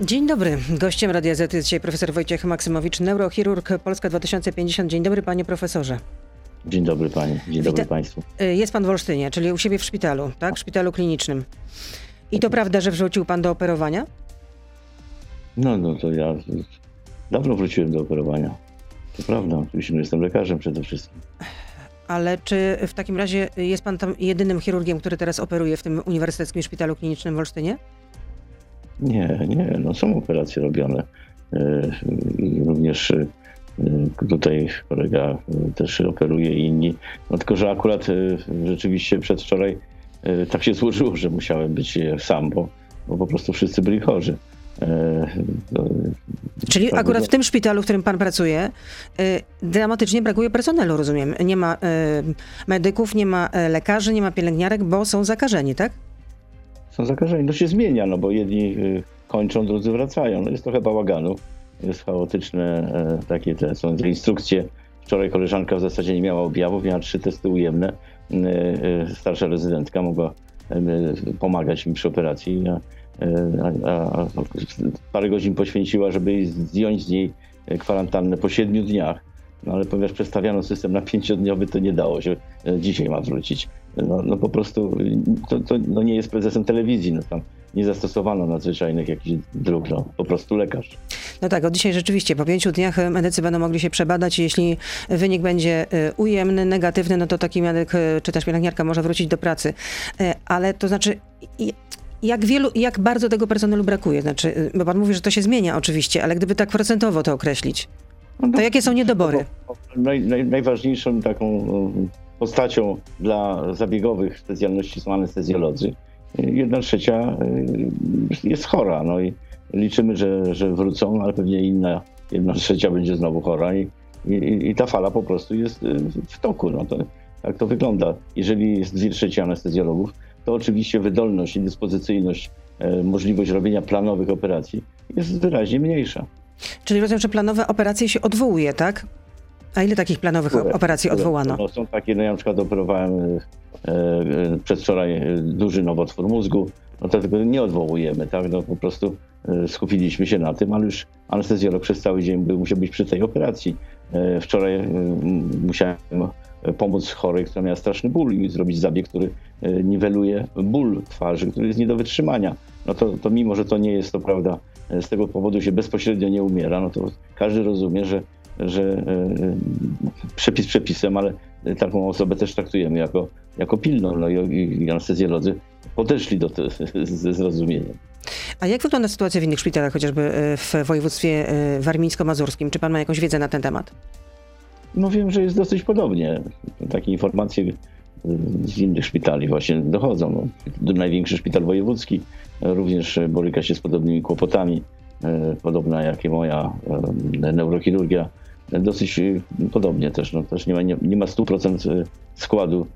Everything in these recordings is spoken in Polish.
Dzień dobry. Gościem Radia Z jest dzisiaj profesor Wojciech Maksymowicz, neurochirurg Polska 2050. Dzień dobry panie profesorze. Dzień dobry pani, dzień Wita dobry państwu. Y, jest pan w Olsztynie, czyli u siebie w szpitalu, tak? W szpitalu klinicznym. I to prawda, że wrócił pan do operowania? No, no to ja dawno wróciłem do operowania. To prawda, oczywiście jestem lekarzem przede wszystkim. Ale czy w takim razie jest pan tam jedynym chirurgiem, który teraz operuje w tym Uniwersyteckim Szpitalu Klinicznym w Olsztynie? Nie, nie, no są operacje robione. E, I również e, tutaj kolega e, też operuje i inni. No tylko, że akurat rzeczywiście przedwczoraj tak się złożyło, że musiałem być sam, bo, bo po prostu wszyscy byli chorzy. Czyli akurat w tym szpitalu, w którym pan pracuje, dramatycznie brakuje personelu, rozumiem. Nie ma medyków, nie ma lekarzy, nie ma pielęgniarek, bo są zakażeni, tak? Są zakażeni. To się zmienia, no bo jedni y, kończą, drudzy wracają. No jest trochę bałaganu, jest chaotyczne e, takie te, są te instrukcje. Wczoraj koleżanka w zasadzie nie miała objawów, miała trzy testy ujemne. E, e, starsza rezydentka mogła pomagać mi przy operacji. A, a, a parę godzin poświęciła, żeby zdjąć z niej kwarantannę po siedmiu dniach. No ale ponieważ przedstawiano system na pięciodniowy, to nie dało się. Dzisiaj ma wrócić no, no po prostu to, to no nie jest prezesem telewizji, no tam nie zastosowano nadzwyczajnych jakichś dróg, no, po prostu lekarz. No tak, od dzisiaj rzeczywiście po pięciu dniach medycy będą mogli się przebadać. Jeśli wynik będzie ujemny, negatywny, no to taki medyk czy też pielęgniarka może wrócić do pracy. Ale to znaczy, jak wielu, jak bardzo tego personelu brakuje? Znaczy, bo pan mówi, że to się zmienia oczywiście, ale gdyby tak procentowo to określić, to jakie są niedobory? Naj, naj, najważniejszą taką postacią dla zabiegowych specjalności są anestezjolodzy. Jedna trzecia y, jest chora, no i liczymy, że, że wrócą, ale pewnie inna jedna trzecia będzie znowu chora i, i, i ta fala po prostu jest y, w toku. No to, tak to wygląda. Jeżeli jest dwie trzecie anestezjologów, to oczywiście wydolność i dyspozycyjność, e, możliwość robienia planowych operacji jest wyraźnie mniejsza. Czyli rozumiem, że planowe operacje się odwołuje, tak? A ile takich planowych które, operacji które, odwołano? No, są takie, no ja na przykład operowałem e, e, przedwczoraj e, duży nowotwór mózgu, no to tego nie odwołujemy, tak? No po prostu e, skupiliśmy się na tym, ale już anestezjolog przez cały dzień był, musiał być przy tej operacji. E, wczoraj e, musiałem pomóc chorej, która miała straszny ból i zrobić zabieg, który niweluje ból twarzy, który jest nie do wytrzymania. No to, to mimo, że to nie jest to prawda, z tego powodu się bezpośrednio nie umiera, no to każdy rozumie, że że e, e, przepis przepisem, ale taką osobę też traktujemy jako, jako pilną. No i, i anestezjolodzy podeszli do tego ze zrozumieniem. A jak wygląda sytuacja w innych szpitalach, chociażby e, w województwie warmińsko-mazurskim? Czy pan ma jakąś wiedzę na ten temat? No wiem, że jest dosyć podobnie. Takie informacje z innych szpitali właśnie dochodzą. No, największy szpital wojewódzki również boryka się z podobnymi kłopotami, podobna jak i moja neurochirurgia dosyć y, podobnie też. No, też nie ma, nie, nie ma 100% y, składu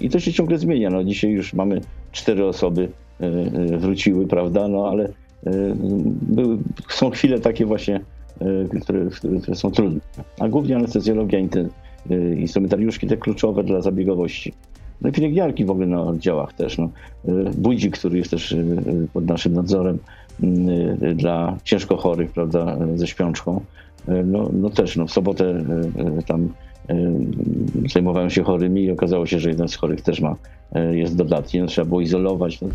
i to się ciągle zmienia. No, dzisiaj już mamy cztery osoby wróciły, prawda, no ale były, są chwile takie właśnie, które, które są trudne. A głównie anestezjologia, instrumentariuszki te kluczowe dla zabiegowości. No i pielęgniarki w ogóle na oddziałach też. No. Budzik, który jest też pod naszym nadzorem dla ciężko chorych, prawda, ze śpiączką. No, no też, no w sobotę tam zajmowałem się chorymi i okazało się, że jeden z chorych też ma, jest dodatni, no, trzeba było izolować, no,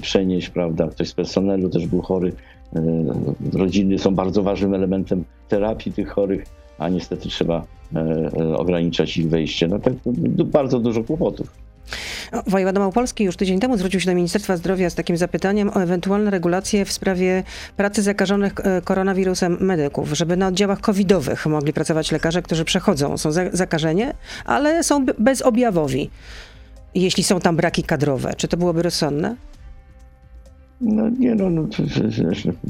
przenieść, prawda, ktoś z personelu też był chory. Rodziny są bardzo ważnym elementem terapii tych chorych, a niestety trzeba ograniczać ich wejście. No tak, bardzo dużo kłopotów. Wojewoda Małopolski już tydzień temu zwrócił się do Ministerstwa Zdrowia z takim zapytaniem o ewentualne regulacje w sprawie pracy zakażonych e, koronawirusem medyków, żeby na oddziałach covidowych mogli pracować lekarze, którzy przechodzą, są zakażeni, ale są bezobjawowi, jeśli są tam braki kadrowe. Czy to byłoby rozsądne? No nie, no, no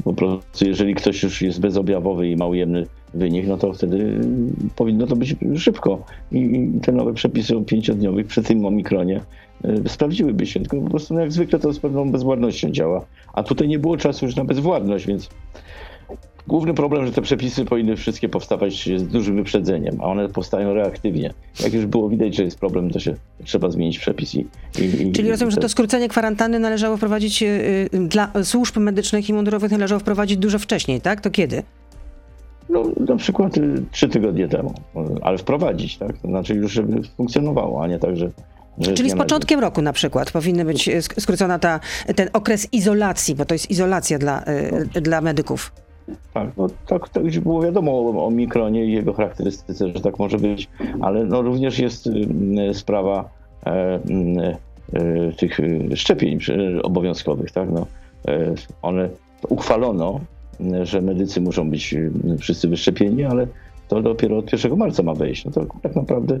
po prostu jeżeli ktoś już jest bezobjawowy i ma ujemny wynik, no to wtedy powinno to być szybko. I, i te nowe przepisy o pięciodniowych przy tym omikronie y, sprawdziłyby się. Tylko po prostu no, jak zwykle to z pewną bezwładnością działa. A tutaj nie było czasu już na bezwładność, więc Główny problem, że te przepisy powinny wszystkie powstawać z dużym wyprzedzeniem, a one powstają reaktywnie. Jak już było widać, że jest problem, to się trzeba zmienić przepis. I, i, Czyli rozumiem, że to skrócenie kwarantanny należało wprowadzić y, dla służb medycznych i mundurowych należało wprowadzić dużo wcześniej, tak? To kiedy? No, na przykład y, trzy tygodnie temu, ale wprowadzić, tak? To znaczy już, żeby funkcjonowało, a nie tak, że Czyli z początkiem roku na przykład powinny być y, skrócona ta, ten okres izolacji, bo to jest izolacja dla, no. dla medyków. Tak, no tak, tak już było wiadomo o, o mikronie i jego charakterystyce, że tak może być, ale no również jest y, sprawa e, e, tych szczepień obowiązkowych, tak, no, e, one uchwalono, że medycy muszą być wszyscy wyszczepieni, ale to dopiero od 1 marca ma wejść. No to tak naprawdę,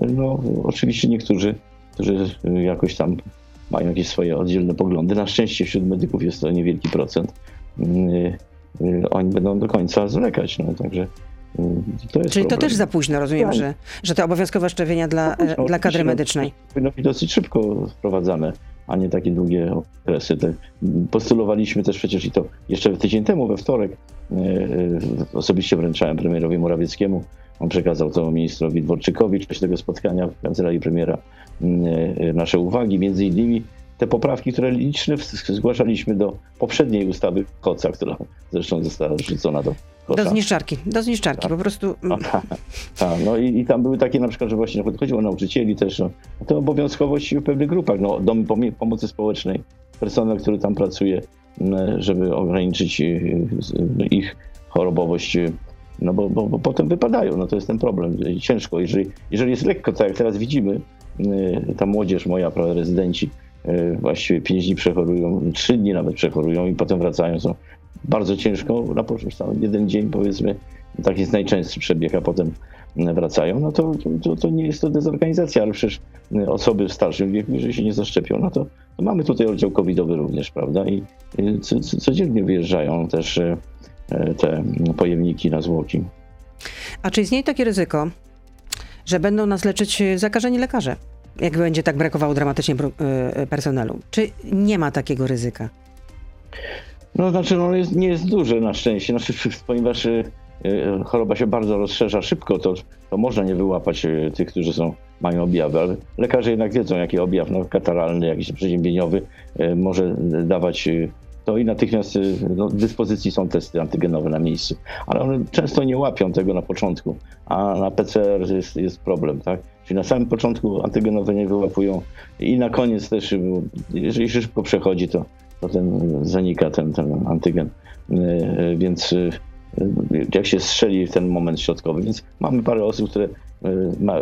no oczywiście niektórzy, którzy jakoś tam mają jakieś swoje oddzielne poglądy, na szczęście wśród medyków jest to niewielki procent, Y, oni będą do końca zwlekać. No, także y, to Czyli problem. to też za późno, rozumiem, tak. że, że te obowiązkowe szczepienia dla, no, dla kadry medycznej. Powinno być dosyć szybko wprowadzane, a nie takie długie okresy. Postulowaliśmy też przecież i to jeszcze tydzień temu, we wtorek, e, osobiście wręczałem premierowi Morawieckiemu. On przekazał to ministrowi Dworczykowi czasie tego spotkania w kancelarii premiera e, nasze uwagi, między innymi te poprawki, które liczne zgłaszaliśmy do poprzedniej ustawy KOCA, która zresztą została rzucona do kosza. Do zniszczarki, do zniszczarki, tak. po prostu. Mm. A, no i, i, tam były takie na przykład, że właśnie chodziło o nauczycieli też, no, to obowiązkowość w pewnych grupach, no, dom pomocy społecznej, personel, który tam pracuje, żeby ograniczyć y, y, ich chorobowość, y, no bo, bo, bo potem wypadają, no to jest ten problem. Ciężko, jeżeli, jeżeli jest lekko, tak jak teraz widzimy, ta młodzież moja, rezydenci, właściwie 5 dni przechorują, 3 dni nawet przechorują i potem wracają. Są bardzo ciężko na początku, jeden dzień powiedzmy, tak jest najczęstszy przebieg, a potem wracają, no to, to, to nie jest to dezorganizacja, ale przecież osoby w starszym wieku, jeżeli się nie zaszczepią, no to, to mamy tutaj oddział covidowy również, prawda? I codziennie wyjeżdżają też e, te pojemniki na zwłoki. A czy istnieje takie ryzyko, że będą nas leczyć zakażeni lekarze? Jak będzie tak brakowało dramatycznie e, personelu? Czy nie ma takiego ryzyka? No znaczy, no jest, nie jest duże na szczęście, znaczy, ponieważ e, choroba się bardzo rozszerza szybko, to, to można nie wyłapać tych, którzy są, mają objawy, ale lekarze jednak wiedzą, jaki objaw no, kataralny, jakiś przeziębieniowy może dawać to i natychmiast y, no, w dyspozycji są testy antygenowe na miejscu. Ale one często nie łapią tego na początku, a na PCR jest, jest problem, tak? Czyli na samym początku antygenowe nie wyłapują i na koniec też, jeżeli szybko przechodzi, to, to ten zanika ten, ten antygen. Y, więc jak się strzeli w ten moment środkowy. Więc mamy parę osób, które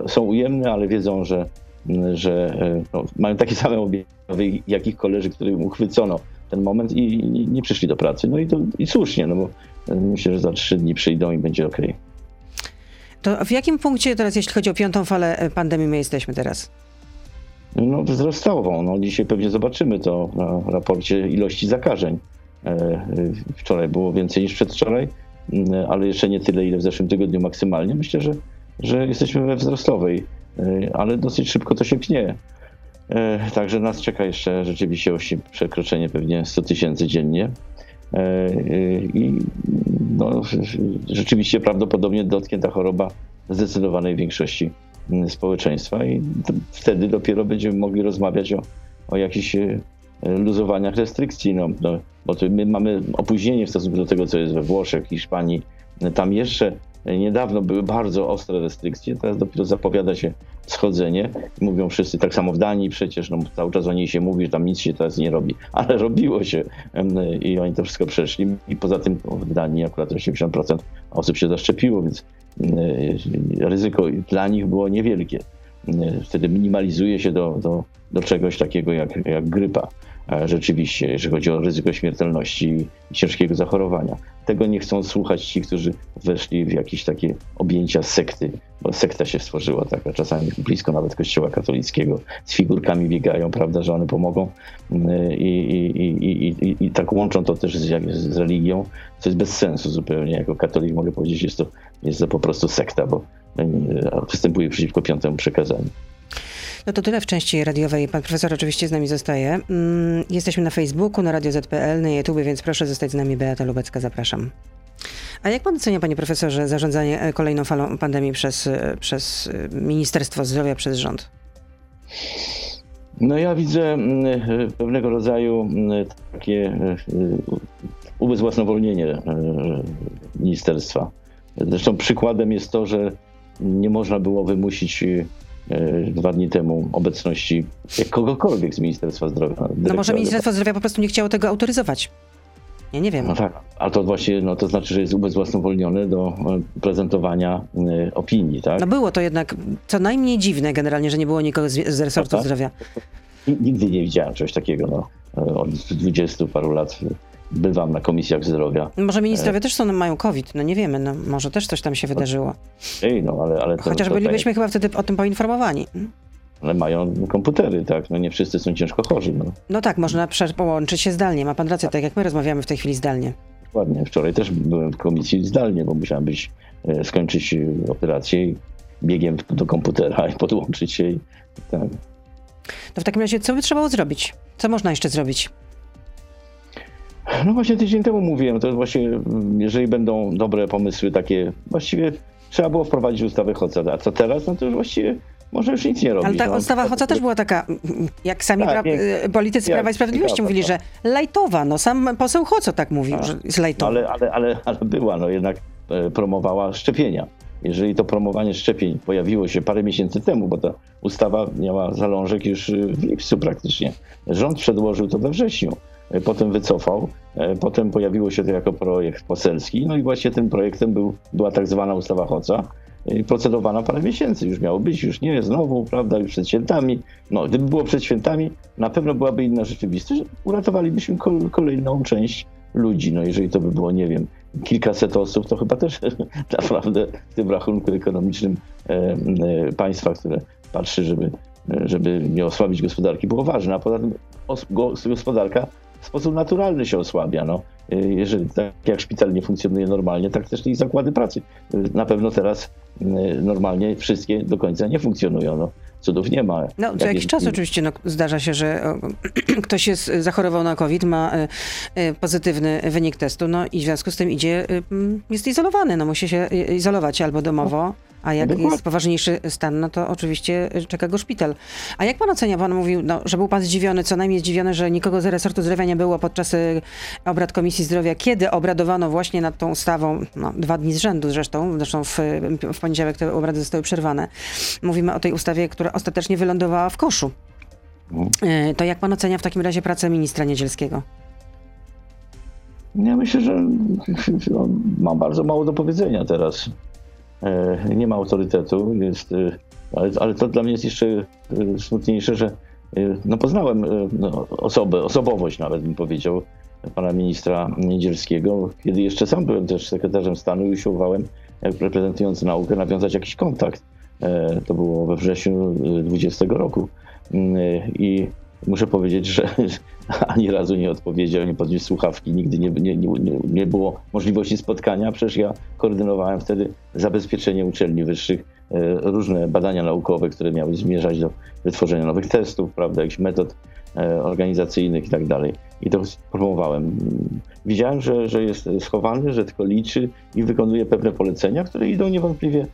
są ujemne, ale wiedzą, że, że no, mają takie same objawy jak ich koleży, których uchwycono ten moment i, i nie przyszli do pracy. No i, to, i słusznie, no bo e, myślę, że za trzy dni przyjdą i będzie ok. To w jakim punkcie teraz, jeśli chodzi o piątą falę e, pandemii, my jesteśmy teraz? No wzrostową. No, dzisiaj pewnie zobaczymy to na raporcie ilości zakażeń. E, wczoraj było więcej niż przedwczoraj, ale jeszcze nie tyle, ile w zeszłym tygodniu maksymalnie. Myślę, że, że jesteśmy we wzrostowej, ale dosyć szybko to się pnie. E, także nas czeka jeszcze rzeczywiście przekroczenie pewnie 100 tysięcy dziennie. E, e, I no, rzeczywiście prawdopodobnie dotknie ta choroba zdecydowanej większości mm, społeczeństwa i wtedy dopiero będziemy mogli rozmawiać o, o jakichś luzowaniach restrykcji, no, no, bo my mamy opóźnienie w stosunku do tego, co jest we Włoszech, Hiszpanii. Tam jeszcze Niedawno były bardzo ostre restrykcje, teraz dopiero zapowiada się schodzenie. Mówią wszyscy, tak samo w Danii przecież, no, cały czas o niej się mówi, że tam nic się teraz nie robi, ale robiło się i oni to wszystko przeszli. I poza tym w Danii akurat 80% osób się zaszczepiło, więc ryzyko dla nich było niewielkie. Wtedy minimalizuje się do, do, do czegoś takiego jak, jak grypa rzeczywiście, jeżeli chodzi o ryzyko śmiertelności i ciężkiego zachorowania. Tego nie chcą słuchać ci, którzy weszli w jakieś takie objęcia sekty, bo sekta się stworzyła taka czasami blisko nawet kościoła katolickiego, z figurkami biegają, prawda, że one pomogą i, i, i, i tak łączą to też z, z religią, co jest bez sensu zupełnie. Jako katolik mogę powiedzieć, jest to, jest to po prostu sekta, bo występuje przeciwko piątemu przekazaniu. No to tyle w części radiowej. Pan profesor oczywiście z nami zostaje. Mm, jesteśmy na Facebooku, na Radio ZPL, na YouTube, więc proszę zostać z nami. Beata Lubecka, zapraszam. A jak pan ocenia, panie profesorze, zarządzanie e, kolejną falą pandemii przez, e, przez Ministerstwo Zdrowia, przez rząd? No ja widzę mm, pewnego rodzaju mm, takie ubezwłasnowolnienie ministerstwa. Zresztą przykładem jest to, że nie można było wymusić E, dwa dni temu obecności kogokolwiek z Ministerstwa Zdrowia. No może Ministerstwo Zdrowia po prostu nie chciało tego autoryzować. Ja nie wiem. No tak, a to właśnie no, to znaczy, że jest ubezwłasnowolniony do e, prezentowania y, opinii, tak? No było to jednak co najmniej dziwne generalnie, że nie było nikogo z, z resortu no tak. zdrowia. Nigdy nie widziałem czegoś takiego, no. Od 20 paru lat bywam na komisjach zdrowia. Może ministrowie e... też są, mają COVID, no nie wiemy, no może też coś tam się wydarzyło. Ej, no ale... ale to, Chociaż to, bylibyśmy chyba wtedy o tym poinformowani. Ale mają komputery, tak? No nie wszyscy są ciężko chorzy. No, no tak, można połączyć się zdalnie. Ma pan rację, tak jak my rozmawiamy w tej chwili zdalnie. Dokładnie. Wczoraj też byłem w komisji zdalnie, bo musiałem być, e, skończyć e, operację biegiem do komputera i podłączyć się. I, tak. To w takim razie co by trzeba zrobić? Co można jeszcze zrobić? No właśnie tydzień temu mówiłem, to właśnie, jeżeli będą dobre pomysły takie, właściwie trzeba było wprowadzić ustawę Hoca, a co teraz, no to już właściwie może już nic nie robić. Ale ta no. ustawa Hoca też była taka, jak sami tak, pra nie, politycy Prawa i Sprawiedliwości mówili, że lajtowa, no sam poseł Hoco tak mówił, a, że jest lajtowa. Ale, ale, ale, ale była, no jednak e, promowała szczepienia. Jeżeli to promowanie szczepień pojawiło się parę miesięcy temu, bo ta ustawa miała zalążek już w lipcu praktycznie. Rząd przedłożył to we wrześniu. E, potem wycofał, e, potem pojawiło się to jako projekt poselski, no i właśnie tym projektem był, była tak zwana ustawa Hoca, e, procedowana parę miesięcy już miało być, już nie, znowu, prawda, już przed świętami. No, gdyby było przed świętami, na pewno byłaby inna rzeczywistość, uratowalibyśmy kolejną część ludzi. No, jeżeli to by było, nie wiem, kilkaset osób, to chyba też naprawdę w tym rachunku ekonomicznym państwa, które patrzy, żeby, żeby nie osłabić gospodarki, było ważne. A poza tym gospodarka w sposób naturalny się osłabia. No. Y, jeżeli tak jak szpital nie funkcjonuje normalnie, tak też i zakłady pracy. Y, na pewno teraz y, normalnie wszystkie do końca nie funkcjonują. No. Cudów nie ma. No, co jakiś czas oczywiście no, zdarza się, że ktoś jest, zachorował na COVID, ma pozytywny wynik testu, no i w związku z tym idzie, jest izolowany, no musi się izolować albo domowo, a jak Dokładnie. jest poważniejszy stan, no to oczywiście czeka go szpital. A jak pan ocenia, pan mówił, no, że był pan zdziwiony, co najmniej zdziwiony, że nikogo z resortu zdrowia nie było podczas y, obrad Komisji Zdrowia, kiedy obradowano właśnie nad tą ustawą, no, dwa dni z rzędu zresztą, zresztą w, w poniedziałek te obrady zostały przerwane. Mówimy o tej ustawie, która ostatecznie wylądowała w koszu. Mhm. Y, to jak pan ocenia w takim razie pracę ministra Niedzielskiego? Ja myślę, że ma bardzo mało do powiedzenia teraz. E, nie ma autorytetu, jest, e, ale, ale to dla mnie jest jeszcze e, smutniejsze, że no poznałem no, osobę, osobowość nawet bym powiedział, pana ministra Niedzielskiego, kiedy jeszcze sam byłem też sekretarzem stanu i usiłowałem, reprezentując naukę, nawiązać jakiś kontakt. To było we wrześniu 20 roku. Mm, I muszę powiedzieć, że ani razu nie odpowiedział, nie podniósł słuchawki, nigdy nie, nie, nie, nie było możliwości spotkania. Przecież ja koordynowałem wtedy zabezpieczenie uczelni wyższych, e, różne badania naukowe, które miały zmierzać do wytworzenia nowych testów, prawda, jakichś metod e, organizacyjnych i tak dalej. I to promowałem. Widziałem, że, że jest schowany, że tylko liczy i wykonuje pewne polecenia, które idą niewątpliwie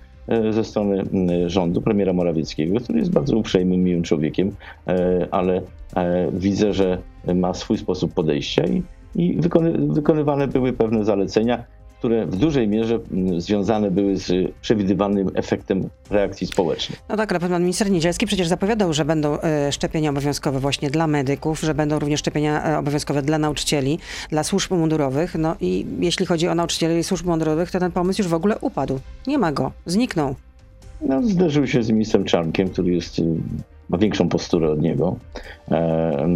ze strony rządu, premiera Morawieckiego, który jest bardzo uprzejmym, miłym człowiekiem, e, ale e, widzę, że ma swój sposób podejścia i, i wykony, wykonywane były pewne zalecenia, które w dużej mierze mm, związane były z przewidywanym efektem reakcji społecznej. No tak, ale pan minister Niedzielski przecież zapowiadał, że będą e, szczepienia obowiązkowe właśnie dla medyków, że będą również szczepienia e, obowiązkowe dla nauczycieli, dla służb mundurowych. No i jeśli chodzi o nauczycieli i służb mundurowych, to ten pomysł już w ogóle upadł. Nie ma go, zniknął. No, zderzył się z ministrem Czarnkiem, który jest, y, ma większą posturę od niego. E,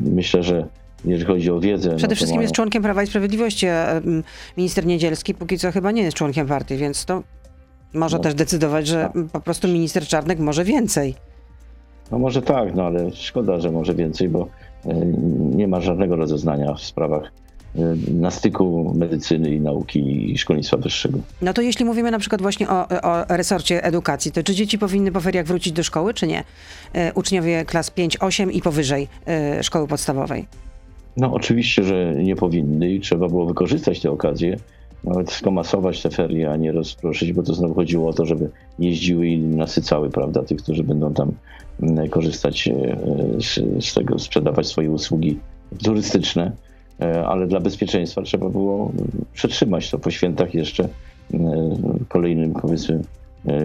myślę, że jeżeli chodzi o wiedzę. Przede no wszystkim mają... jest członkiem Prawa i Sprawiedliwości, a minister Niedzielski póki co chyba nie jest członkiem partii, więc to może no, też decydować, że tak. po prostu minister Czarnek może więcej. No może tak, no ale szkoda, że może więcej, bo e, nie ma żadnego rozeznania w sprawach e, na styku medycyny i nauki i szkolnictwa wyższego. No to jeśli mówimy na przykład właśnie o, o resorcie edukacji, to czy dzieci powinny po feriach wrócić do szkoły, czy nie? E, uczniowie klas 5, 8 i powyżej szkoły podstawowej. No oczywiście, że nie powinny i trzeba było wykorzystać tę okazję, nawet skomasować te ferie, a nie rozproszyć, bo to znowu chodziło o to, żeby jeździły i nasycały, prawda, tych, którzy będą tam mm, korzystać e, z, z tego, sprzedawać swoje usługi turystyczne, e, ale dla bezpieczeństwa trzeba było przetrzymać to po świętach jeszcze kolejnym, powiedzmy,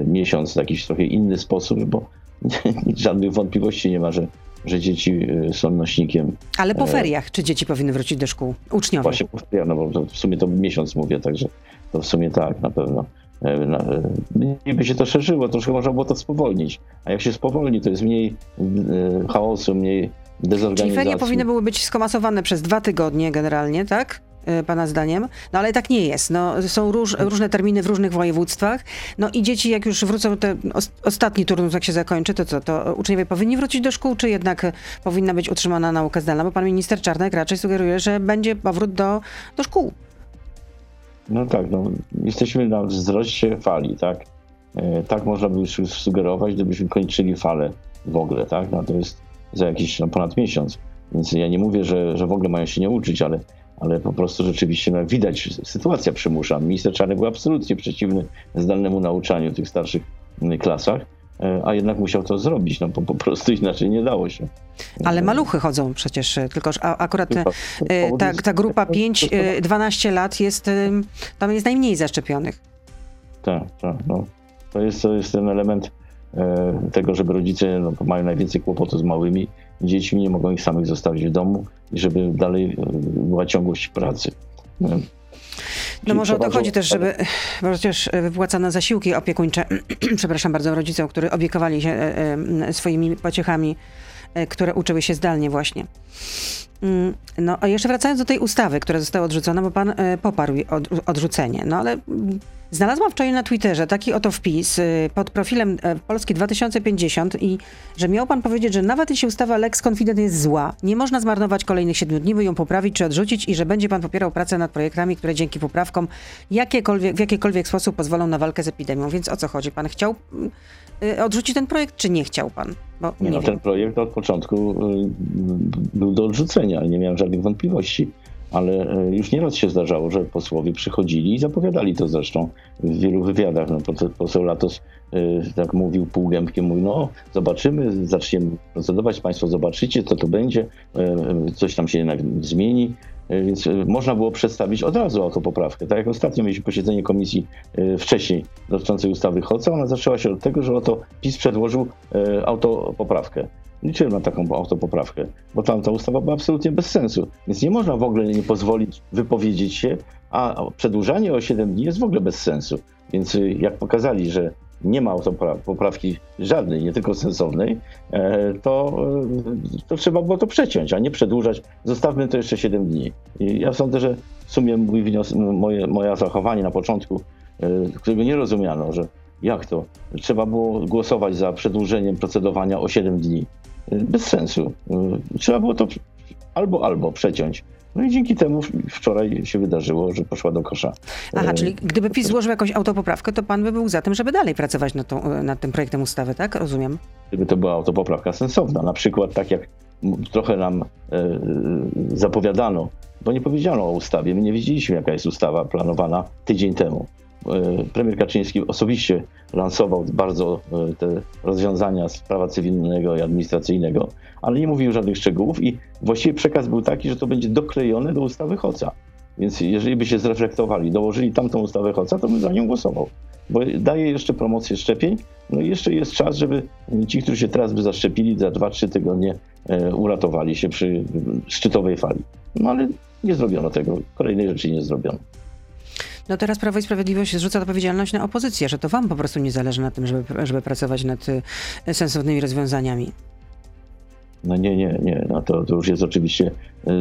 miesiąc w jakiś trochę inny sposób, bo żadnych wątpliwości nie ma, że że dzieci y, są nośnikiem. Ale po e, feriach, czy dzieci powinny wrócić do szkół? Uczniowie? Właśnie po feriach, no bo w sumie to miesiąc mówię, także to w sumie tak, na pewno. E, e, niby się to szerzyło, troszkę można było to spowolnić. A jak się spowolni, to jest mniej chaosu, mniej dezorganizacji. Czyli ferie powinny były być skomasowane przez dwa tygodnie generalnie, tak? Y, pana zdaniem. No ale tak nie jest. No, są róż, różne terminy w różnych województwach. No i dzieci, jak już wrócą, te ostatni turnus, jak się zakończy, to co? To uczniowie powinni wrócić do szkół, czy jednak powinna być utrzymana nauka zdalna? Bo pan minister Czarnek raczej sugeruje, że będzie powrót do, do szkół. No tak, no, jesteśmy na wzroście fali, tak? E, tak można by sugerować, gdybyśmy kończyli falę w ogóle, tak? No to jest za jakiś no, ponad miesiąc. Więc ja nie mówię, że, że w ogóle mają się nie uczyć, ale ale po prostu rzeczywiście no, widać, sytuacja przymusza. Minister Czarnek był absolutnie przeciwny zdalnemu nauczaniu w tych starszych mm, klasach, e, a jednak musiał to zrobić, no bo po prostu inaczej nie dało się. Ale maluchy chodzą przecież, e, tylko akurat e, ta, ta grupa 5-12 lat jest, tam jest najmniej zaszczepionych. Tak, tak. No. To, jest, to jest ten element tego, żeby rodzice no, mają najwięcej kłopotu z małymi dziećmi, nie mogą ich samych zostawić w domu i żeby dalej e, była ciągłość pracy. No może o to chodzi też, żeby przecież wypłacano zasiłki opiekuńcze, przepraszam bardzo, rodzicom, którzy opiekowali się e, e, swoimi pociechami, które uczyły się zdalnie właśnie. Mm, no a jeszcze wracając do tej ustawy, która została odrzucona, bo pan poparł odrzucenie, no ale mm, Znalazłam wczoraj na Twitterze taki oto wpis y, pod profilem e, Polski 2050 i że miał pan powiedzieć, że nawet jeśli ustawa Lex Confident jest zła, nie można zmarnować kolejnych siedmiu dni, by ją poprawić czy odrzucić i że będzie pan popierał pracę nad projektami, które dzięki poprawkom jakiekolwiek, w jakikolwiek sposób pozwolą na walkę z epidemią. Więc o co chodzi? Pan chciał y, odrzucić ten projekt, czy nie chciał pan? Bo nie, nie no, ten projekt od początku y, był do odrzucenia, nie miałem żadnych wątpliwości ale e, już nieraz się zdarzało, że posłowie przychodzili i zapowiadali to zresztą w wielu wywiadach. No, poseł Latos tak mówił półgębkiem, mówił, no zobaczymy, zaczniemy procedować, państwo zobaczycie, co to będzie, coś tam się jednak zmieni. Więc można było przedstawić od razu autopoprawkę. Tak jak ostatnio mieliśmy posiedzenie komisji wcześniej dotyczącej ustawy Hoca, ona zaczęła się od tego, że oto PiS przedłożył autopoprawkę liczyłem na taką autopoprawkę, bo tam ta ustawa była absolutnie bez sensu. Więc nie można w ogóle nie pozwolić wypowiedzieć się, a przedłużanie o 7 dni jest w ogóle bez sensu. Więc jak pokazali, że nie ma autopoprawki żadnej, nie tylko sensownej, e, to, y, to trzeba było to przeciąć, a nie przedłużać. Zostawmy to jeszcze 7 dni. I ja sądzę, że w sumie mój moje, moje zachowanie na początku, e, którego nie rozumiano, że jak to? Trzeba było głosować za przedłużeniem procedowania o 7 dni bez sensu. Trzeba było to albo, albo przeciąć. No i dzięki temu wczoraj się wydarzyło, że poszła do kosza. Aha, czyli gdyby PiS złożył jakąś autopoprawkę, to pan by był za tym, żeby dalej pracować nad, tą, nad tym projektem ustawy, tak? Rozumiem. Gdyby to była autopoprawka sensowna, na przykład tak jak trochę nam e, zapowiadano, bo nie powiedziano o ustawie, my nie wiedzieliśmy jaka jest ustawa planowana tydzień temu. E, premier Kaczyński osobiście lansował bardzo e, te rozwiązania z prawa cywilnego i administracyjnego, ale nie mówił żadnych szczegółów i właściwie przekaz był taki, że to będzie doklejone do ustawy Hoca. Więc jeżeli by się zreflektowali, dołożyli tamtą ustawę Hoca, to bym za nią głosował. Bo daje jeszcze promocję szczepień, no i jeszcze jest czas, żeby ci, którzy się teraz by zaszczepili, za 2-3 tygodnie e, uratowali się przy szczytowej fali. No ale nie zrobiono tego, kolejnej rzeczy nie zrobiono. No teraz Prawo i Sprawiedliwość zrzuca odpowiedzialność na opozycję, że to wam po prostu nie zależy na tym, żeby, żeby pracować nad y, sensownymi rozwiązaniami. No nie, nie, nie. No to, to już jest oczywiście y,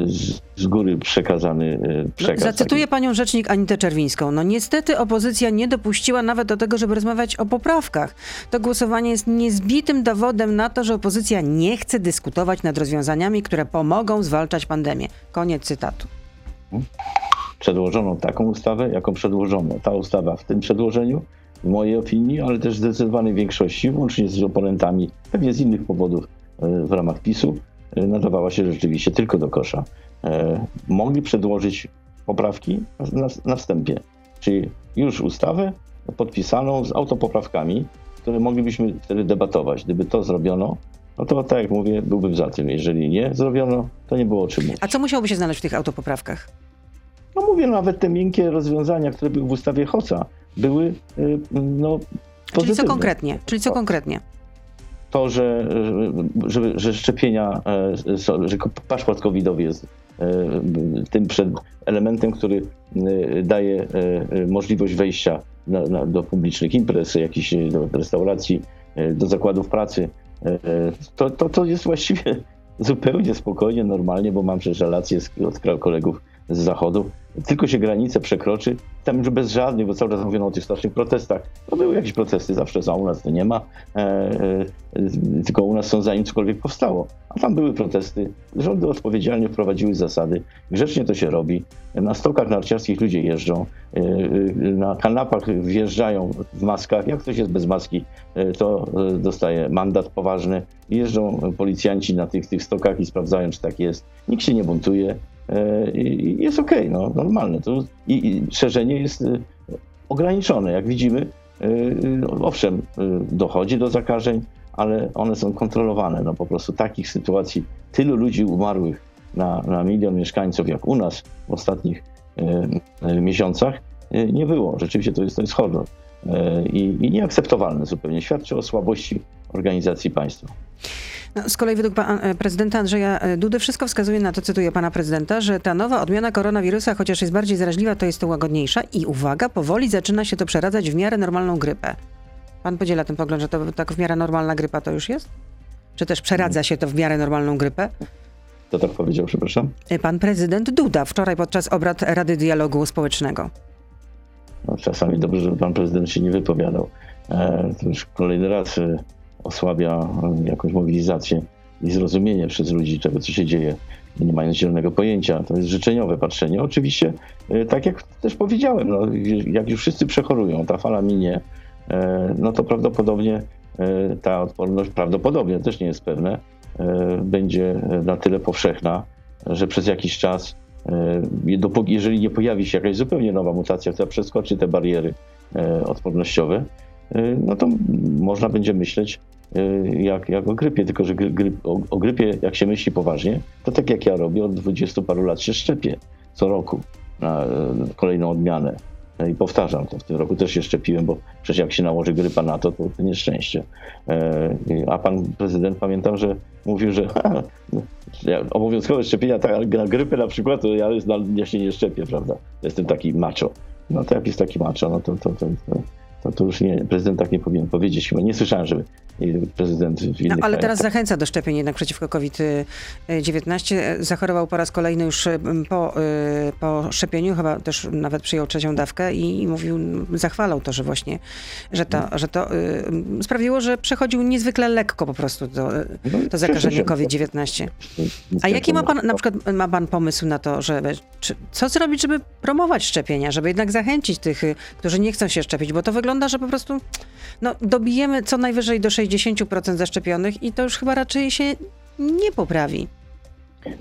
z, z góry przekazany y, przekaz. No, zacytuję taki. panią rzecznik Anitę Czerwińską. No niestety opozycja nie dopuściła nawet do tego, żeby rozmawiać o poprawkach. To głosowanie jest niezbitym dowodem na to, że opozycja nie chce dyskutować nad rozwiązaniami, które pomogą zwalczać pandemię. Koniec cytatu. Hmm? Przedłożono taką ustawę, jaką przedłożono. Ta ustawa w tym przedłożeniu, w mojej opinii, ale też w zdecydowanej większości, łącznie z oponentami, pewnie z innych powodów e, w ramach PiSu, e, nadawała się rzeczywiście tylko do kosza. E, mogli przedłożyć poprawki na, na wstępie. czyli już ustawę podpisaną z autopoprawkami, które moglibyśmy wtedy debatować. Gdyby to zrobiono, no to tak jak mówię, byłbym za tym. Jeżeli nie zrobiono, to nie było o czym mówić. A co musiałoby się znaleźć w tych autopoprawkach? No mówię, nawet te miękkie rozwiązania, które były w ustawie Hoca, były y, no, pozytywne. Czyli co konkretnie? Czyli co konkretnie? To, że, że, że szczepienia, e, że paszport covidowy jest tym przed elementem, który daje możliwość wejścia na, na, do publicznych imprez, jakichś do restauracji, do zakładów pracy. To, to, to jest właściwie zupełnie spokojnie, normalnie, bo mam przecież relacje z, od kolegów z zachodu, tylko się granice przekroczy, tam już bez żadnych, bo cały czas mówiono o tych strasznych protestach. No były jakieś protesty, zawsze są, u nas to nie ma, e, e, tylko u nas są zanim cokolwiek powstało. A tam były protesty, rządy odpowiedzialnie wprowadziły zasady, grzecznie to się robi, na stokach narciarskich ludzie jeżdżą, e, e na kanapach wjeżdżają w maskach, jak ktoś jest bez maski, e, to e, dostaje mandat poważny, jeżdżą policjanci na tych, tych stokach i sprawdzają, czy tak jest. Nikt się nie buntuje, i jest okej, okay, no, normalne. To, i, i, szerzenie jest e, ograniczone. Jak widzimy, e, owszem, dochodzi do zakażeń, ale one są kontrolowane. No po prostu takich sytuacji, tylu ludzi umarłych na, na milion mieszkańców jak u nas w ostatnich miesiącach nie było. Rzeczywiście to jest, to jest horror. I, I nieakceptowalne zupełnie. Świadczy o słabości organizacji państwa. No, z kolei według pan, e, prezydenta Andrzeja e, Dudy wszystko wskazuje na to, cytuję pana prezydenta, że ta nowa odmiana koronawirusa, chociaż jest bardziej zaraźliwa, to jest to łagodniejsza i uwaga, powoli zaczyna się to przeradzać w miarę normalną grypę. Pan podziela ten pogląd, że to tak w miarę normalna grypa to już jest? Czy też przeradza się to w miarę normalną grypę? Kto tak powiedział, przepraszam? E, pan prezydent Duda wczoraj podczas obrad Rady Dialogu Społecznego. No, czasami dobrze, żeby pan prezydent się nie wypowiadał. E, to już kolejny raz osłabia jakąś mobilizację i zrozumienie przez ludzi tego, co się dzieje, nie mając zielonego pojęcia. To jest życzeniowe patrzenie. Oczywiście, e, tak jak też powiedziałem, no, jak już wszyscy przechorują, ta fala minie, e, no to prawdopodobnie e, ta odporność, prawdopodobnie, też nie jest pewne, będzie na tyle powszechna, że przez jakiś czas, jeżeli nie pojawi się jakaś zupełnie nowa mutacja, która przeskoczy te bariery odpornościowe, no to można będzie myśleć Y, jak, jak o grypie, tylko że gryp, o, o, grypie, jak się myśli poważnie, to tak jak ja robię, od 20 paru lat się szczepię co roku na, kolejną odmianę. No I powtarzam to, w tym roku też się szczepiłem, bo przecież jak się nałoży grypa na to, to, nieszczęście. A pan prezydent pamiętam, że mówił, że ha, obowiązkowe szczepienia tak, na grypę na przykład, to ja, ja się nie szczepię, prawda? Jestem taki macho. No to jak jest taki macho, no to, to, to, to to, to już nie, prezydent tak nie powinien powiedzieć. Chyba nie słyszałem, żeby prezydent w innych no, Ale teraz zachęca do szczepień jednak przeciwko COVID-19. Zachorował po raz kolejny już po, y, po szczepieniu, chyba też nawet przyjął trzecią dawkę i mówił, zachwalał to, że właśnie, że to, że to y, sprawiło, że przechodził niezwykle lekko po prostu to, no, to zakażenie COVID-19. A jaki ma pan, na przykład ma pan pomysł na to, że czy, co zrobić, żeby promować szczepienia, żeby jednak zachęcić tych, którzy nie chcą się szczepić, bo to wygląda wygląda, że po prostu no, dobijemy co najwyżej do 60% zaszczepionych i to już chyba raczej się nie poprawi.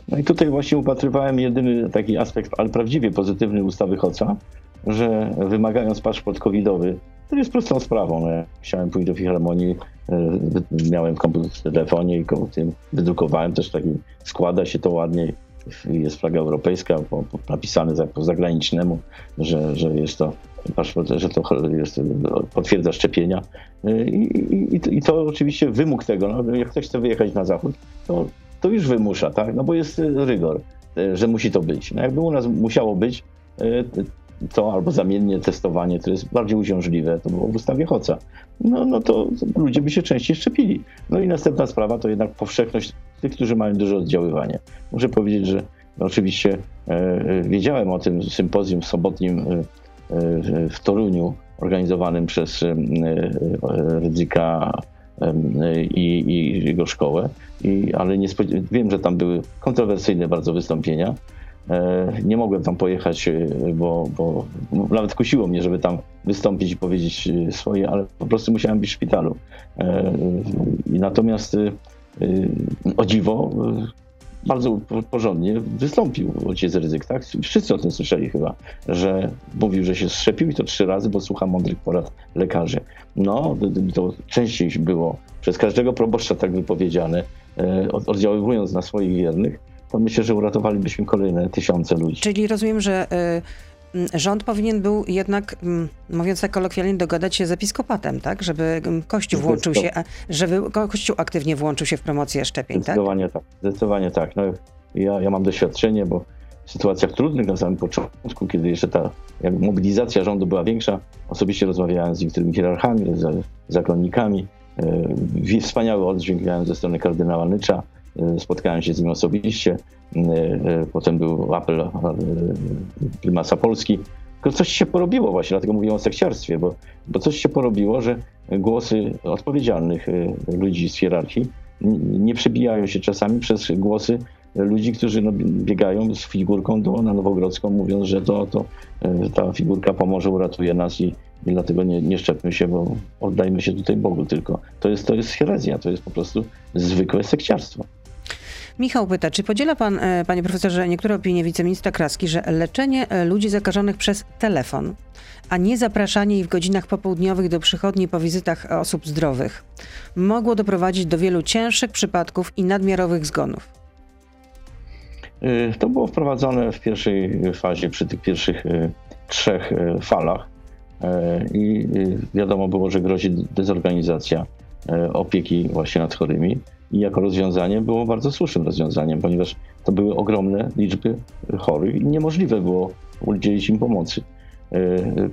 No i tutaj właśnie upatrywałem jedyny taki aspekt, ale prawdziwie pozytywny ustawy Hoca, że wymagając paszport covidowy, to jest prostą sprawą. No, ja chciałem pójść do filharmonii, e, miałem komputer w telefonie i tym wydrukowałem też taki, składa się to ładnie, jest flaga europejska, po, po, napisane za, po zagranicznemu, że, że jest to paszport, że to jest, potwierdza szczepienia. I, i, I, to oczywiście wymóg tego, no, jak ktoś chce wyjechać na zachód, to, to już wymusza, tak? No bo jest rygor, że musi to być. No jakby u nas musiało być, to albo zamiennie testowanie, to jest bardziej uciążliwe, to było w ustawie Hoca, no, no to ludzie by się częściej szczepili. No i następna sprawa to jednak powszechność tych, którzy mają duże oddziaływanie. Muszę powiedzieć, że oczywiście e, wiedziałem o tym sympozjum sobotnim e, e, w Toruniu, organizowanym przez e, Rydzyka e, i, i, jego szkołę, I, ale nie wiem, że tam były kontrowersyjne bardzo wystąpienia. E, nie mogłem tam pojechać, bo, bo, nawet kusiło mnie, żeby tam wystąpić i powiedzieć swoje, ale po prostu musiałem być w szpitalu. Natomiast o dziwo bardzo porządnie wystąpił ojciec ryzyk, tak? Wszyscy o tym słyszeli chyba, że mówił, że się strzepił i to trzy razy, bo słucha mądrych porad lekarzy. No, to częściej było przez każdego proboszcza tak wypowiedziane, e, oddziaływując na swoich wiernych, to myślę, że uratowalibyśmy kolejne tysiące ludzi. Czyli rozumiem, że y, rząd powinien był jednak, y, mówiąc tak kolokwialnie, dogadać się z episkopatem, tak? Żeby Kościół włączył się, żeby Kościół aktywnie włączył się w promocję szczepień, tak? Zdecydowanie tak? tak. Zdecydowanie tak. No, ja, ja mam doświadczenie, bo w sytuacjach trudnych na samym początku, kiedy jeszcze ta mobilizacja rządu była większa, osobiście rozmawiałem z niektórymi hierarchami, z zakonnikami. E, wspaniały oddźwięk miałem ze strony kardynała Nycza, spotkałem się z nim osobiście. E, e, potem był apel prymasa Polski. Tylko coś się porobiło właśnie, dlatego mówię o sekciarstwie, bo, bo coś się porobiło, że głosy odpowiedzialnych ludzi z hierarchii nie przebijają się czasami przez głosy ludzi, którzy no, biegają z figurką do, na Nowogrodzką, mówiąc, że to, to ta figurka pomoże, uratuje nas i, i dlatego nie, nie szczepmy się, bo oddajmy się tutaj Bogu tylko. To jest, to jest herezja, to jest po prostu zwykłe sekciarstwo. Michał pyta, czy podziela pan, e, panie profesorze, niektóre opinie wiceministra Kraski, że leczenie e, ludzi zakażonych przez telefon, a nie zapraszanie ich w godzinach popołudniowych do przychodni po wizytach osób zdrowych, mogło doprowadzić do wielu cięższych przypadków i nadmiarowych zgonów? E, to było wprowadzone w pierwszej fazie, przy tych pierwszych trzech falach i wiadomo było, że grozi dezorganizacja opieki właśnie nad chorymi i jako rozwiązanie było bardzo słusznym rozwiązaniem, ponieważ to były ogromne liczby chorych i niemożliwe było udzielić im pomocy. E,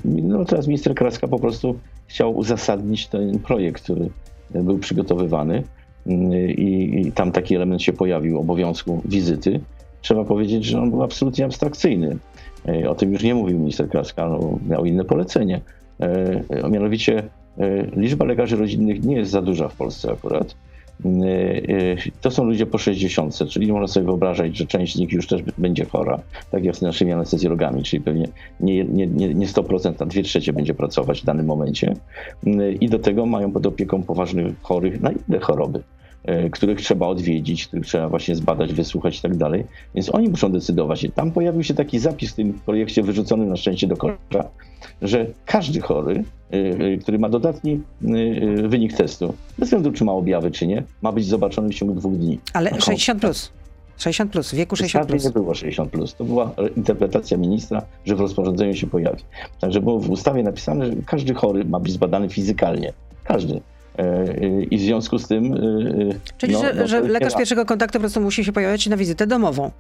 no teraz minister Kraska po prostu chciał uzasadnić ten projekt, który był przygotowywany i, i tam taki element się pojawił, obowiązku wizyty. Trzeba powiedzieć, że on był absolutnie abstrakcyjny. E, o tym już nie mówił minister Kraska, no, miał inne polecenie. E, mianowicie liczba lekarzy rodzinnych nie jest za duża w Polsce akurat. Y, y, to są ludzie po 60, czyli można sobie wyobrażać, że część z nich już też będzie chora, tak jak z naszymi anestezjologami, czyli pewnie nie, nie, nie, nie 100%, a 2 trzecie będzie pracować w danym momencie. Y, I do tego mają pod opieką poważnych chorych na inne choroby których trzeba odwiedzić, których trzeba właśnie zbadać, wysłuchać i tak dalej. Więc oni muszą decydować. Tam pojawił się taki zapis w tym projekcie wyrzuconym na szczęście do kosza, że każdy chory, y, y, który ma dodatni wynik testu, bez względu czy ma objawy, czy nie, ma być zobaczony w ciągu dwóch dni. Ale 60 plus. 60 plus, wieku 60 plus. nie było 60 plus. To była interpretacja ministra, że w rozporządzeniu się pojawi. Także było w ustawie napisane, że każdy chory ma być zbadany fizykalnie. Każdy. E, I w związku z tym. Czyli, no, że, no, że lekarz pierwszego kontaktu po prostu musi się pojawiać na wizytę domową.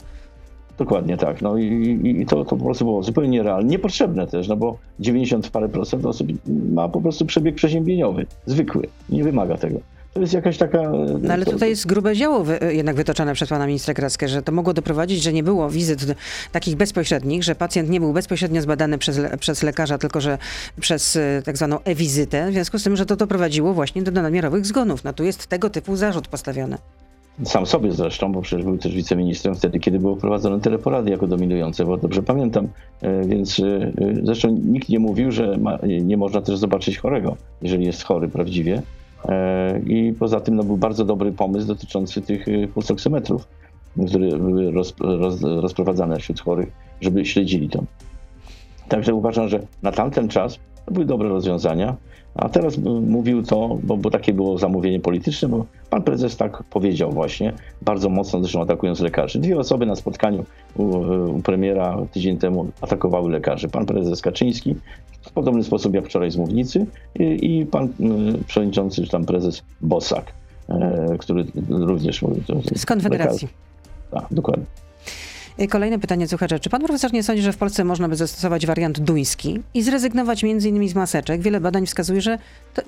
Dokładnie tak. No i, i to, to po prostu było zupełnie nierealne. Niepotrzebne też, no bo 90 parę procent osób ma po prostu przebieg przeziębieniowy, zwykły. Nie wymaga tego. To jest jakaś taka... No ale tutaj jest grube działo wy, jednak wytoczone przez pana ministra Kraskę, że to mogło doprowadzić, że nie było wizyt takich bezpośrednich, że pacjent nie był bezpośrednio zbadany przez, przez lekarza, tylko że przez e, tak zwaną e-wizytę, w związku z tym, że to doprowadziło właśnie do nadmiarowych zgonów. No tu jest tego typu zarzut postawiony sam sobie zresztą, bo przecież był też wiceministrem wtedy, kiedy było wprowadzone teleporady jako dominujące, bo dobrze pamiętam, e, więc e, zresztą nikt nie mówił, że ma, nie można też zobaczyć chorego, jeżeli jest chory prawdziwie. E, I poza tym no, był bardzo dobry pomysł dotyczący tych pulsoksymetrów, które były roz, roz, rozprowadzane wśród chorych, żeby śledzili to. Także uważam, że na tamten czas to były dobre rozwiązania. A teraz mówił to, bo, bo, takie było zamówienie polityczne, bo pan prezes tak powiedział właśnie, bardzo mocno zresztą atakując lekarzy. Dwie osoby na spotkaniu u, u premiera tydzień temu atakowały lekarzy. Pan prezes Kaczyński w podobny sposób jak wczoraj z mównicy i, i pan y, przewodniczący, czy tam prezes Bosak, e, który również mówił. Z Konfederacji. Tak, dokładnie. Kolejne pytanie słuchacza. Czy pan profesor nie sądzi, że w Polsce można by zastosować wariant duński i zrezygnować m.in. z maseczek? Wiele badań wskazuje, że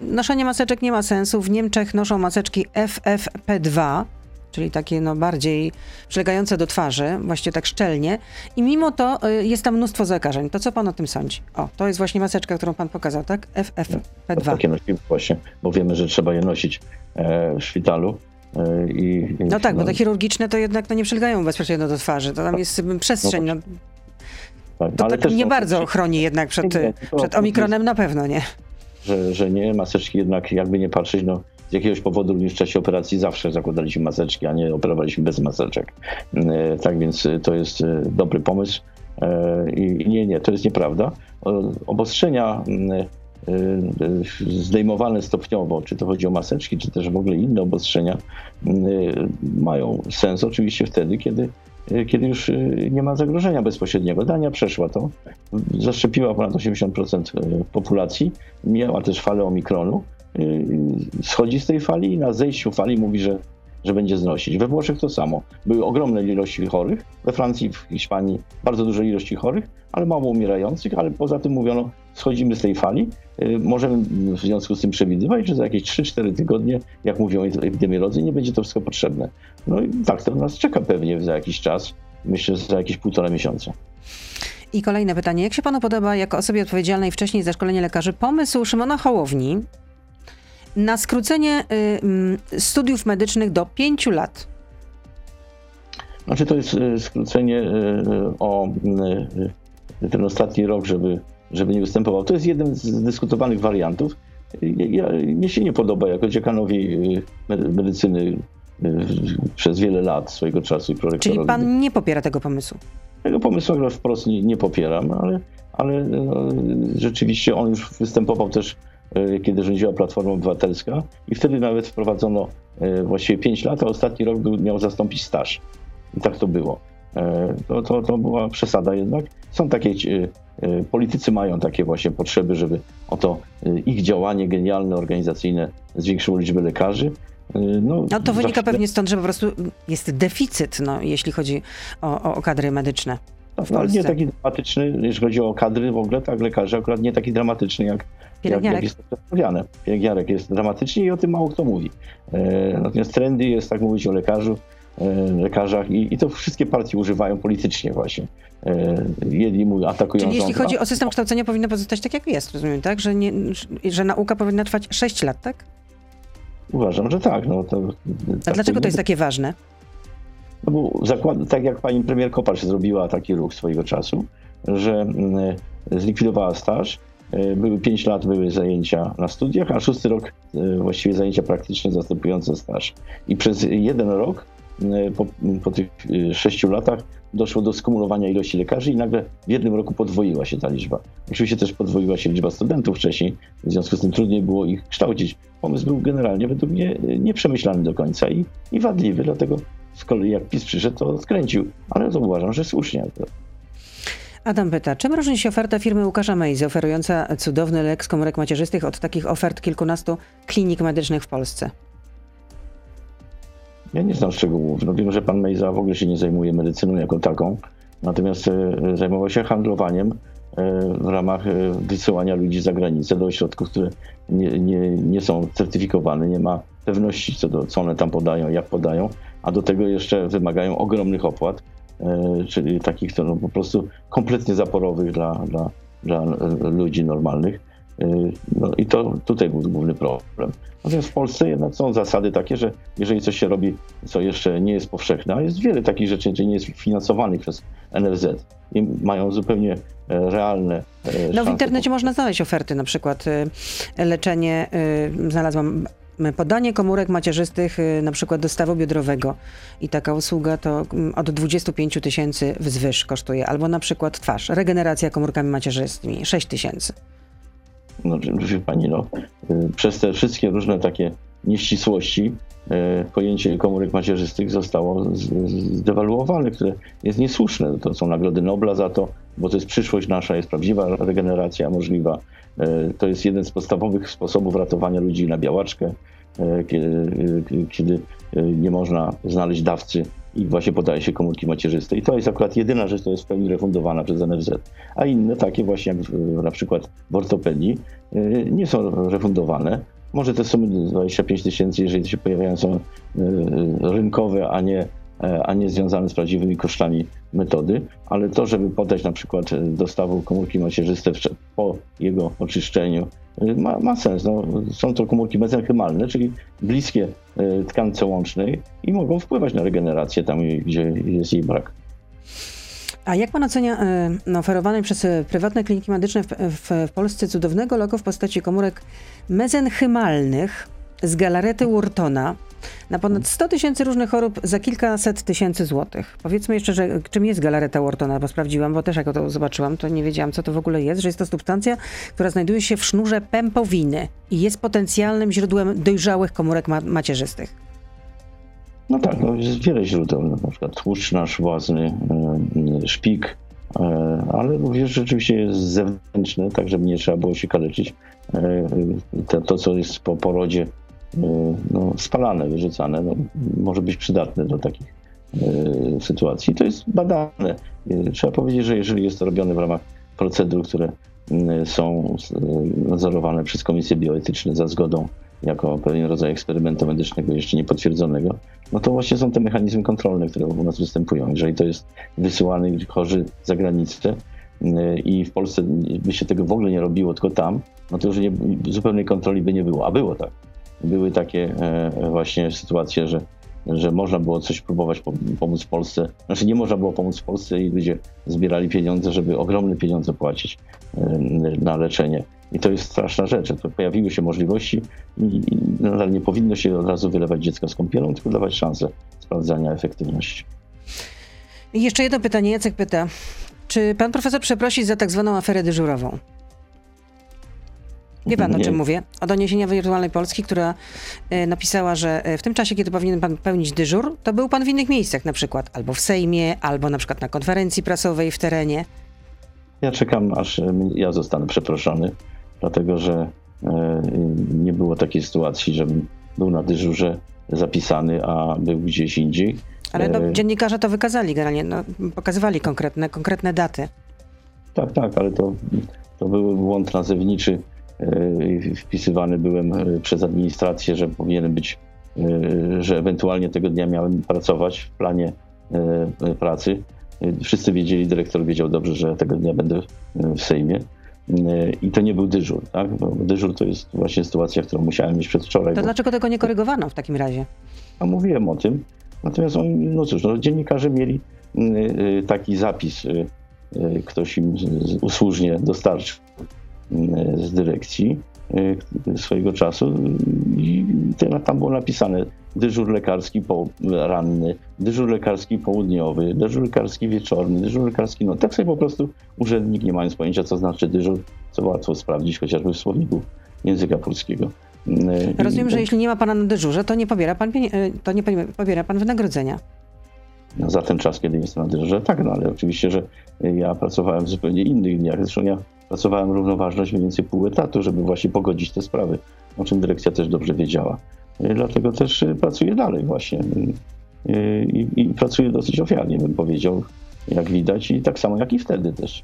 noszenie maseczek nie ma sensu. W Niemczech noszą maseczki FFP2, czyli takie no bardziej przylegające do twarzy, właściwie tak szczelnie. I mimo to y, jest tam mnóstwo zakażeń. To co pan o tym sądzi? O, to jest właśnie maseczka, którą pan pokazał, tak? FFP2. Takie nosimy właśnie, bo wiemy, że trzeba je nosić e, w szpitalu. E, I, no tak, no, bo te chirurgiczne to jednak no, nie przylegają bezpośrednio do twarzy, to tam tak. jest przestrzeń. No, tak, to tak nie bardzo chroni jednak przed, przed omikronem na pewno, nie? Że, że nie, maseczki jednak jakby nie patrzeć, no z jakiegoś powodu również w czasie operacji zawsze zakładaliśmy maseczki, a nie operowaliśmy bez maseczek. Tak więc to jest dobry pomysł. I nie, nie, to jest nieprawda. Obostrzenia zdejmowane stopniowo, czy to chodzi o maseczki, czy też w ogóle inne obostrzenia, mają sens oczywiście wtedy, kiedy Y, kiedy już y, nie ma zagrożenia bezpośredniego. Dania przeszła to, zaszczepiła ponad 80% y, populacji, miała też falę omikronu, schodzi z tej fali i na zejściu fali mówi, że że będzie znosić. We Włoszech to samo. Były ogromne ilości chorych, we Francji, w Hiszpanii bardzo duże ilości chorych, ale mało umierających, ale poza tym mówiono, schodzimy z tej fali. Y, możemy w związku z tym przewidywać, że za jakieś 3-4 tygodnie, jak mówią epidemiolodzy, nie będzie to wszystko potrzebne. No i tak to nas czeka pewnie za jakiś czas, myślę, że za jakieś półtora miesiąca. I kolejne pytanie. Jak się panu podoba, jako osobie odpowiedzialnej wcześniej za szkolenie lekarzy, pomysł Szymona Hołowni, na skrócenie y, studiów medycznych do pięciu lat. Znaczy to jest y, skrócenie y, o ten ostatni rok, żeby, żeby nie występował. To jest jeden z dyskutowanych wariantów. Ja, mnie się nie podoba jako dziekanowi medycyny przez wiele lat swojego czasu i prorektorowi. Czyli pan nie popiera tego pomysłu? Tego pomysłu wprost nie, nie popieram, ale, ale no, rzeczywiście on już występował też kiedy rządziła Platforma Obywatelska i wtedy nawet wprowadzono właściwie 5 lat, a ostatni rok był, miał zastąpić staż. I tak to było. E, to, to, to była przesada jednak. Są takie, politycy mają takie właśnie potrzeby, żeby oto ich działanie genialne, organizacyjne zwiększyło liczbę lekarzy. No, no to wynika zawsze... pewnie stąd, że po prostu jest deficyt, no, jeśli chodzi o, o kadry medyczne. No, nie taki dramatyczny, jeśli chodzi o kadry w ogóle, tak, lekarzy akurat nie taki dramatyczny jak. Jak, jak jest przedstawiane. Pielęgniarek jest dramatycznie i o tym mało kto mówi. E, natomiast trendy jest tak mówić o lekarzu, e, lekarzach i, i to wszystkie partie używają politycznie właśnie. E, jedni mówią, atakują Czyli jeśli chodzi o system kształcenia, powinno pozostać tak, jak jest, rozumiem, tak? Że, nie, że nauka powinna trwać 6 lat, tak? Uważam, że tak. No, to, A tak dlaczego to jest takie ważne? No bo zakład, tak jak pani premier Kopacz zrobiła taki ruch swojego czasu, że mm, zlikwidowała staż, E, były 5 lat, były zajęcia na studiach, a szósty rok e, właściwie zajęcia praktyczne zastępujące staż. I przez jeden rok, e, po, po tych sześciu latach, doszło do skumulowania ilości lekarzy i nagle w jednym roku podwoiła się ta liczba. Oczywiście też podwoiła się liczba studentów wcześniej, w związku z tym trudniej było ich kształcić. Pomysł był generalnie według mnie nieprzemyślany do końca i, i wadliwy, dlatego z kolei jak PiS przyszedł, to skręcił, ale to uważam, że słusznie. Adam pyta, czym różni się oferta firmy Łukasza Mejzy, oferująca cudowny lek z komórek macierzystych od takich ofert kilkunastu klinik medycznych w Polsce? Ja nie znam szczegółów. No wiem, że pan Mejza w ogóle się nie zajmuje medycyną jako taką, natomiast e, zajmował się handlowaniem e, w ramach e, wysyłania ludzi za granicę do ośrodków, które nie, nie, nie są certyfikowane, nie ma pewności co do co one tam podają, jak podają, a do tego jeszcze wymagają ogromnych opłat. Czyli takich no, po prostu kompletnie zaporowych dla, dla, dla ludzi normalnych. E, no i to tutaj był główny problem. Natomiast w Polsce jednak są zasady takie, że jeżeli coś się robi, co jeszcze nie jest powszechne, a jest wiele takich rzeczy, które nie jest finansowanych przez NFZ i mają zupełnie e, realne. No w internecie można znaleźć oferty, na przykład leczenie, znalazłam podanie komórek macierzystych y, na przykład do stawu biodrowego i taka usługa to mm, od 25 tysięcy wzwyż kosztuje, albo na przykład twarz, regeneracja komórkami macierzystymi 6 tysięcy. No, wie pani, no, y, przez te wszystkie różne takie nieścisłości y, pojęcie komórek macierzystych zostało zdewaluowane, które jest niesłuszne. To są nagrody Nobla za to, bo to jest przyszłość nasza, jest prawdziwa regeneracja możliwa. To jest jeden z podstawowych sposobów ratowania ludzi na białaczkę. E, kiedy, e, kiedy e, nie można znaleźć dawcy i właśnie podaje się komórki macierzyste. I to jest akurat jedyna rzecz, która jest w pełni refundowana przez NFZ. A inne, takie właśnie jak na przykład w ortopedii, nie są refundowane. Może te sumy 25 tysięcy, jeżeli się pojawiają, są rynkowe, a nie, a nie związane z prawdziwymi kosztami metody, ale to, żeby podać na przykład dostawu komórki macierzyste po jego oczyszczeniu ma, ma sens. No, są to komórki mezenchymalne, czyli bliskie e, tkance łącznej i mogą wpływać na regenerację tam, gdzie jest jej brak. A jak pan ocenia no, oferowane przez e, prywatne kliniki medyczne w, w, w Polsce cudownego logo w postaci komórek mezenchymalnych, z galarety Wurtona na ponad 100 tysięcy różnych chorób za kilkaset tysięcy złotych. Powiedzmy jeszcze, że czym jest galareta Whartona, bo sprawdziłam, bo też jak to zobaczyłam, to nie wiedziałam, co to w ogóle jest, że jest to substancja, która znajduje się w sznurze pępowiny i jest potencjalnym źródłem dojrzałych komórek ma macierzystych. No tak, no jest wiele źródeł, na przykład tłuszcz nasz własny, e, szpik, e, ale również rzeczywiście jest zewnętrzne, tak żeby nie trzeba było się kaleczyć. E, to co jest po porodzie no, spalane, wyrzucane, no, może być przydatne do takich sytuacji. To jest badane. Trzeba powiedzieć, że jeżeli jest to robione w ramach procedur, które są nadzorowane przez komisje bioetyczne za zgodą jako pewien rodzaj eksperymentu medycznego jeszcze niepotwierdzonego, no to właśnie są te mechanizmy kontrolne, które u nas występują. Jeżeli to jest wysyłany chorzy za granicę i w Polsce by się tego w ogóle nie robiło, tylko tam, no to już nie, zupełnej kontroli by nie było. A było tak. Były takie e, właśnie sytuacje, że że można było coś próbować pomóc Polsce. Znaczy nie można było pomóc Polsce i ludzie zbierali pieniądze, żeby ogromne pieniądze płacić e, na leczenie. I to jest straszna rzecz. To pojawiły się możliwości i, nadal nie powinno się od razu wylewać dziecka z kąpielą, tylko dawać szansę sprawdzania efektywności. Jeszcze jedno pytanie. Jacek pyta, czy pan profesor przeprosi za tak zwaną aferę dyżurową? Wie pan, o czym mówię? O doniesienia Wirtualnej Polski, która e, napisała, że e, w tym czasie, kiedy powinien pan pełnić dyżur, to był pan w innych miejscach, na przykład albo w Sejmie, albo na przykład na konferencji prasowej w terenie. Ja czekam, aż e, ja zostanę przeproszony dlatego że nie było takiej sytuacji, żebym był na dyżurze zapisany, a był gdzieś indziej. Ale no, dziennikarze to wykazali generalnie, no, pokazywali konkretne, konkretne daty. Tak, tak, ale to, to był błąd nazewniczy. E, wpisywany byłem przez administrację, że powinienem być, że ewentualnie tego dnia miałem pracować w planie pracy. Wszyscy wiedzieli, dyrektor wiedział dobrze, że tego dnia będę w Sejmie. I to nie był dyżur, tak? Bo dyżur to jest właśnie sytuacja, którą musiałem mieć przedwczoraj. To bo... dlaczego tego nie korygowano w takim razie? A mówiłem o tym. Natomiast on, no cóż, no, dziennikarze mieli y, y, taki zapis, y, ktoś im usłużnie dostarczył z dyrekcji swojego czasu i tam było napisane dyżur lekarski ranny, dyżur lekarski południowy, dyżur lekarski wieczorny, dyżur lekarski no Tak sobie po prostu urzędnik, nie mając pojęcia, co znaczy dyżur, co łatwo sprawdzić chociażby w słowniku języka polskiego. Rozumiem, że jeśli nie ma pana na dyżurze, to nie pobiera pan, e, to nie pobiera pan wynagrodzenia. No, za ten czas, kiedy jestem na dyżurze, tak, no ale oczywiście, że ja pracowałem w zupełnie innych dniach. Zresztą ja pracowałem równoważność mniej więcej pół etatu, żeby właśnie pogodzić te sprawy, o czym dyrekcja też dobrze wiedziała. Y, dlatego też y, pracuję dalej właśnie. Y, I, I pracuję dosyć ofiarnie, bym powiedział, jak widać, i tak samo jak i wtedy też.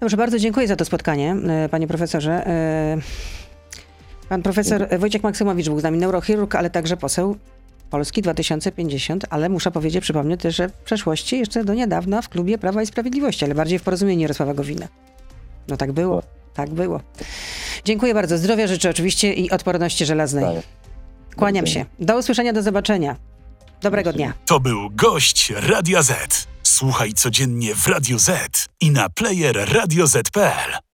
Dobrze, bardzo dziękuję za to spotkanie, panie profesorze. Pan profesor Wojciech Maksymowicz był z nami, neurochirurg, ale także poseł Polski 2050, ale muszę powiedzieć, przypomnę też, że w przeszłości jeszcze do niedawna w klubie Prawa i Sprawiedliwości, ale bardziej w porozumieniu Jarosława Gowina. No tak było, tak było. Dziękuję bardzo. Zdrowia życzę oczywiście i odporności żelaznej. Kłaniam się. Do usłyszenia, do zobaczenia. Dobrego dnia. To był gość Radio Z. Słuchaj codziennie w Radio Z i na player radioz.pl.